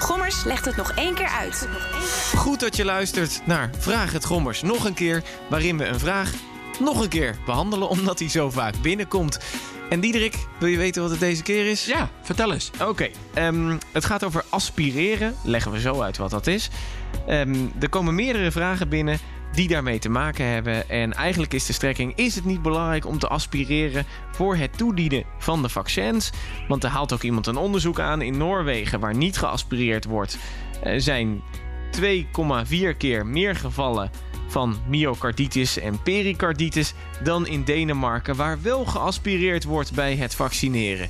Gommers legt het nog één keer uit. Goed dat je luistert naar Vraag het Gommers nog een keer, waarin we een vraag nog een keer behandelen omdat hij zo vaak binnenkomt. En Diederik, wil je weten wat het deze keer is? Ja, vertel eens. Oké, ehm, het gaat over aspireren. Leggen we zo uit wat dat is. Ehm, er komen meerdere vragen binnen die daarmee te maken hebben. En eigenlijk is de strekking: is het niet belangrijk om te aspireren voor het toedienen van de vaccins? Want er haalt ook iemand een onderzoek aan in Noorwegen waar niet geaspireerd wordt. Zijn 2,4 keer meer gevallen van myocarditis en pericarditis dan in Denemarken, waar wel geaspireerd wordt bij het vaccineren.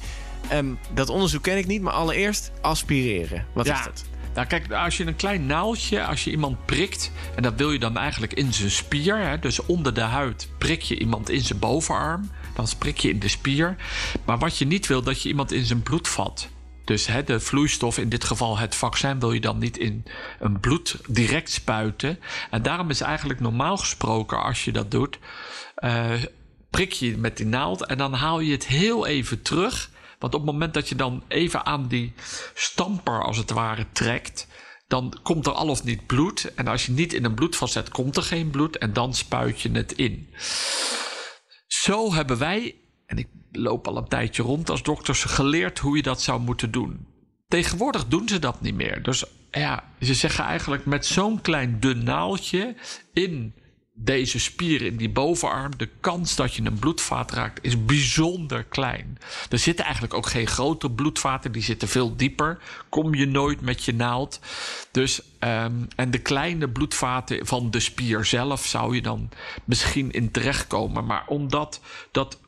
Ehm, dat onderzoek ken ik niet, maar allereerst aspireren. Wat Ja. is dat? Nou, kijk, als je een klein naaldje, als je iemand prikt, en dat wil je dan eigenlijk in zijn spier, hè, dus onder de huid prik je iemand in zijn bovenarm, dan prik je in de spier. Maar wat je niet wil, dat je iemand in zijn bloed vat. Dus hè, de vloeistof, in dit geval het vaccin, wil je dan niet in een bloed direct spuiten. En daarom is eigenlijk normaal gesproken, als je dat doet, eh, prik je met die naald en dan haal je het heel even terug. Want op het moment dat je dan even aan die stamper als het ware trekt, dan komt er al of niet bloed. En als je niet in een bloedvat komt er geen bloed en dan spuit je het in. Zo hebben wij, en ik loop al een tijdje rond als dokters, geleerd hoe je dat zou moeten doen. Tegenwoordig doen ze dat niet meer. Dus ja, ze zeggen eigenlijk met zo'n klein dun naaldje in deze spier in die bovenarm, de kans dat je een bloedvaat raakt, is bijzonder klein. Er zitten eigenlijk ook geen grote bloedvaten, die zitten veel dieper. Kom je nooit met je naald. Dus, ehm, en de kleine bloedvaten van de spier zelf zou je dan misschien in terechtkomen. Maar omdat dat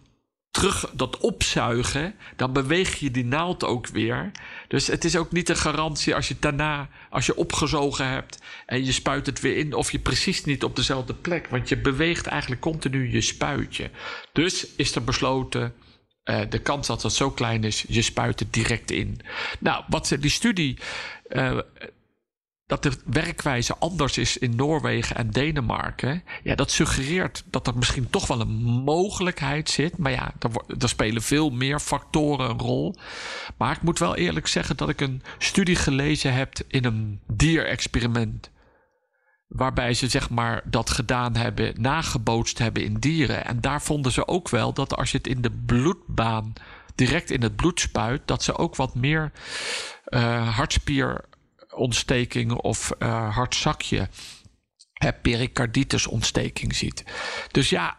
terug dat opzuigen, dan beweeg je die naald ook weer. Dus het is ook niet een garantie als je daarna, als je opgezogen hebt en je spuit het weer in, of je precies niet op dezelfde plek. Want je beweegt eigenlijk continu je spuitje. Dus is er besloten. eh, de kans dat dat zo klein is, je spuit het direct in. Nou, wat ze, die studie. eh, dat de werkwijze anders is in Noorwegen en Denemarken. Ja, dat suggereert dat er misschien toch wel een mogelijkheid zit. Maar ja, er spelen veel meer factoren een rol. Maar ik moet wel eerlijk zeggen dat ik een studie gelezen heb in een dierexperiment. Waarbij ze zeg maar dat gedaan hebben, nagebootst hebben in dieren. En daar vonden ze ook wel dat als je het in de bloedbaan direct in het bloed spuit, dat ze ook wat meer eh hartspierontsteking of eh hartzakje, hè, pericarditusontsteking ziet. Dus ja,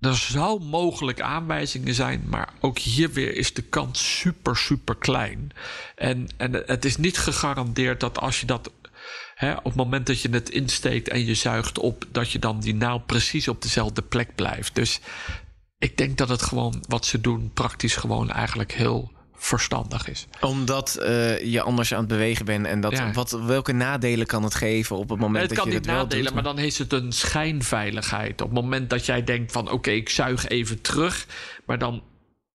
er zou mogelijk aanwijzingen zijn, maar ook hier weer is de kans super, super klein. En, en het is niet gegarandeerd dat als je dat op het moment dat je het insteekt en je zuigt op, dat je dan die naald precies op dezelfde plek blijft. Dus ik denk dat het gewoon wat ze doen, praktisch gewoon eigenlijk heel verstandig is. Omdat eh, je anders aan het bewegen bent en dat, Ja. wat, welke nadelen kan het geven op het moment het dat kan je het wel nadelen, doet? maar dan heeft het een schijnveiligheid. Op het moment dat jij denkt van oké, ik zuig even terug, maar dan,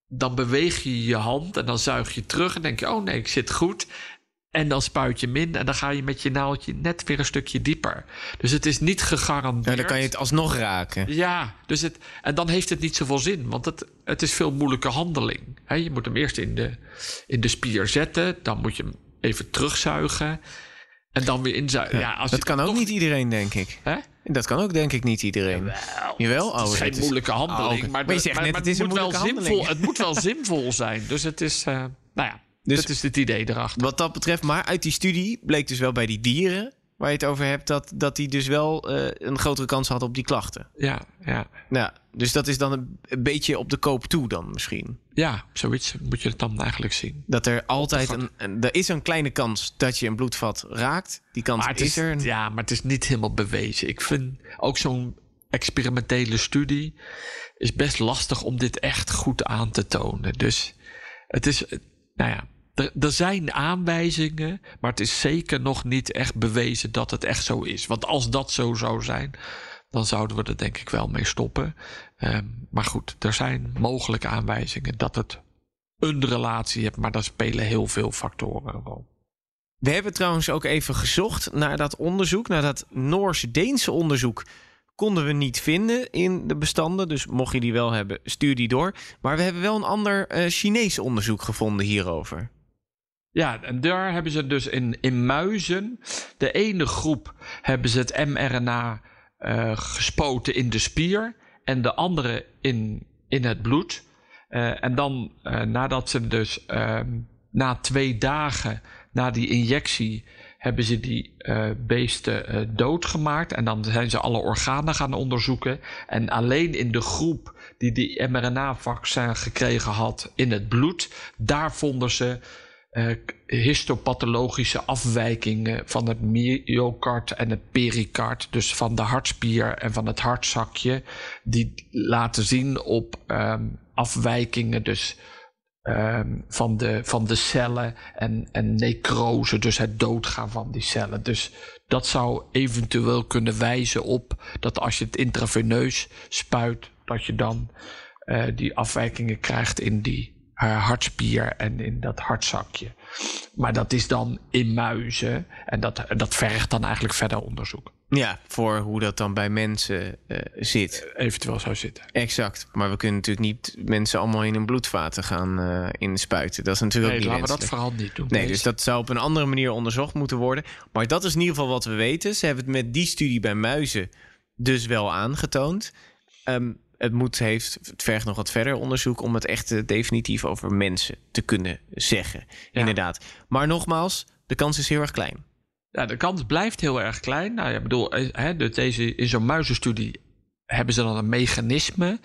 dan beweeg je je hand en dan zuig je terug en denk je oh nee, ik zit goed. En dan spuit je hem in en dan ga je met je naaldje net weer een stukje dieper. Dus het is niet gegarandeerd. Ja, dan kan je het alsnog raken. Ja, dus het, en dan heeft het niet zoveel zin, want het, het is veel moeilijke handeling. Je moet hem eerst in de, in de spier zetten, dan moet je hem even terugzuigen en dan weer inzuigen. Ja, als dat kan ook toch- niet iedereen, denk ik. Dat kan ook denk ik niet iedereen. Jawel? Oh, Het is geen moeilijke handeling, Oh, maar, Maar je zegt maar- net, maar het is moet wel zinvol. Het moet wel zinvol zijn, dus het is, eh, nou ja, Dus- dat is het idee erachter. Wat dat betreft, maar uit die studie bleek dus wel bij die dieren waar je het over hebt, dat, dat die dus wel eh, een grotere kans hadden op die klachten. Ja, ja, Nou, dus dat is dan een, een beetje op de koop toe dan misschien. ja, zoiets moet je het dan eigenlijk zien. Dat er altijd een, een- Er is een kleine kans dat je een bloedvat raakt. Die kans is, is, er. ja, maar het is niet helemaal bewezen. Ik vind ook zo'n experimentele studie is best lastig om dit echt goed aan te tonen. Dus het is, nou ja, er, er zijn aanwijzingen, maar het is zeker nog niet echt bewezen dat het echt zo is. Want als dat zo zou zijn, dan zouden we er denk ik wel mee stoppen. Ehm, maar goed, er zijn mogelijke aanwijzingen dat het een relatie heeft, maar daar spelen heel veel factoren een rol. We hebben trouwens ook even gezocht naar dat onderzoek, naar dat Noors-Deense onderzoek. Konden we niet vinden in de bestanden. Dus mocht je die wel hebben, stuur die door. Maar we hebben wel een ander uh, Chinees onderzoek gevonden hierover. Ja, en daar hebben ze dus in, in muizen. De ene groep hebben ze het mRNA uh, gespoten in de spier. En de andere in, in het bloed. Uh, en dan uh, nadat ze dus na twee dagen na die injectie hebben ze die beesten doodgemaakt. En dan zijn ze alle organen gaan onderzoeken. En alleen in de groep die die mRNA-vaccin gekregen had in het bloed, daar vonden ze uh, histopathologische afwijkingen van het myocard en het pericard, dus van de hartspier en van het hartzakje, die laten zien op um, afwijkingen, dus um, van, de, van de cellen en, en necrose, dus het doodgaan van die cellen. Dus dat zou eventueel kunnen wijzen op dat als je het intraveneus spuit, dat je dan uh, die afwijkingen krijgt in die hartspier en in dat hartzakje. Maar dat is dan in muizen en dat, dat vergt dan eigenlijk verder onderzoek. Ja, voor hoe dat dan bij mensen uh, zit. Eventueel zou zitten. Exact. Maar we kunnen natuurlijk niet mensen allemaal in een bloedvaten gaan uh, inspuiten. Dat is natuurlijk nee, ook niet laten we dat vooral niet doen. Nee, dus dat zou op een andere manier onderzocht moeten worden. Maar dat is in ieder geval wat we weten. Ze hebben het met die studie bij muizen dus wel aangetoond. Um, het, moet, heeft, het vergt nog wat verder onderzoek om het echt definitief over mensen te kunnen zeggen. Ja. Inderdaad. Maar nogmaals, de kans is heel erg klein. Ja, de kans blijft heel erg klein. Nou, ja, bedoel, hè, deze, in zo'n muizenstudie hebben ze dan een mechanisme.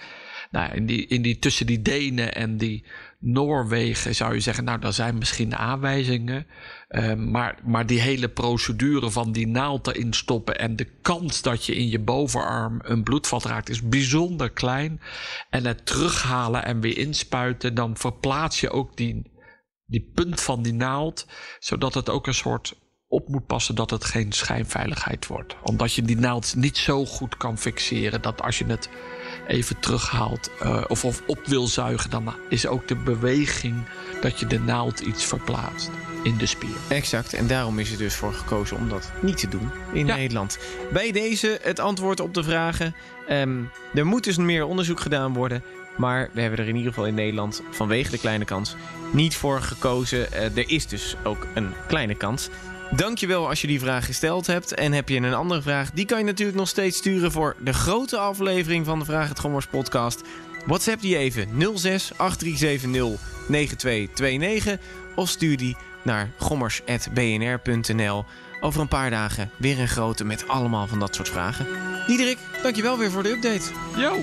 Nou, in die, in die, tussen die Denen en die Noorwegen zou je zeggen, nou, daar zijn misschien aanwijzingen. Uh, maar, maar die hele procedure van die naald erin stoppen en de kans dat je in je bovenarm een bloedvat raakt is bijzonder klein. En het terughalen en weer inspuiten, dan verplaats je ook die, die punt van die naald, zodat het ook een soort op moet passen dat het geen schijnveiligheid wordt. Omdat je die naald niet zo goed kan fixeren dat als je het even terughaalt uh, of, of op wil zuigen, dan is ook de beweging dat je de naald iets verplaatst in de spier. Exact, en daarom is er dus voor gekozen om dat niet te doen in ja. Nederland. Bij deze het antwoord op de vragen. Um, er moet dus meer onderzoek gedaan worden. Maar we hebben er in ieder geval in Nederland vanwege de kleine kans niet voor gekozen. Uh, er is dus ook een kleine kans. Dankjewel als je die vraag gesteld hebt. En heb je een andere vraag, die kan je natuurlijk nog steeds sturen voor de grote aflevering van de Vraag het Gommers podcast. WhatsApp die even 06 8370 9229 of stuur die naar gommers.bnr.nl. Over een paar dagen weer een grote met allemaal van dat soort vragen. Diederik, dankjewel weer voor de update. Yo!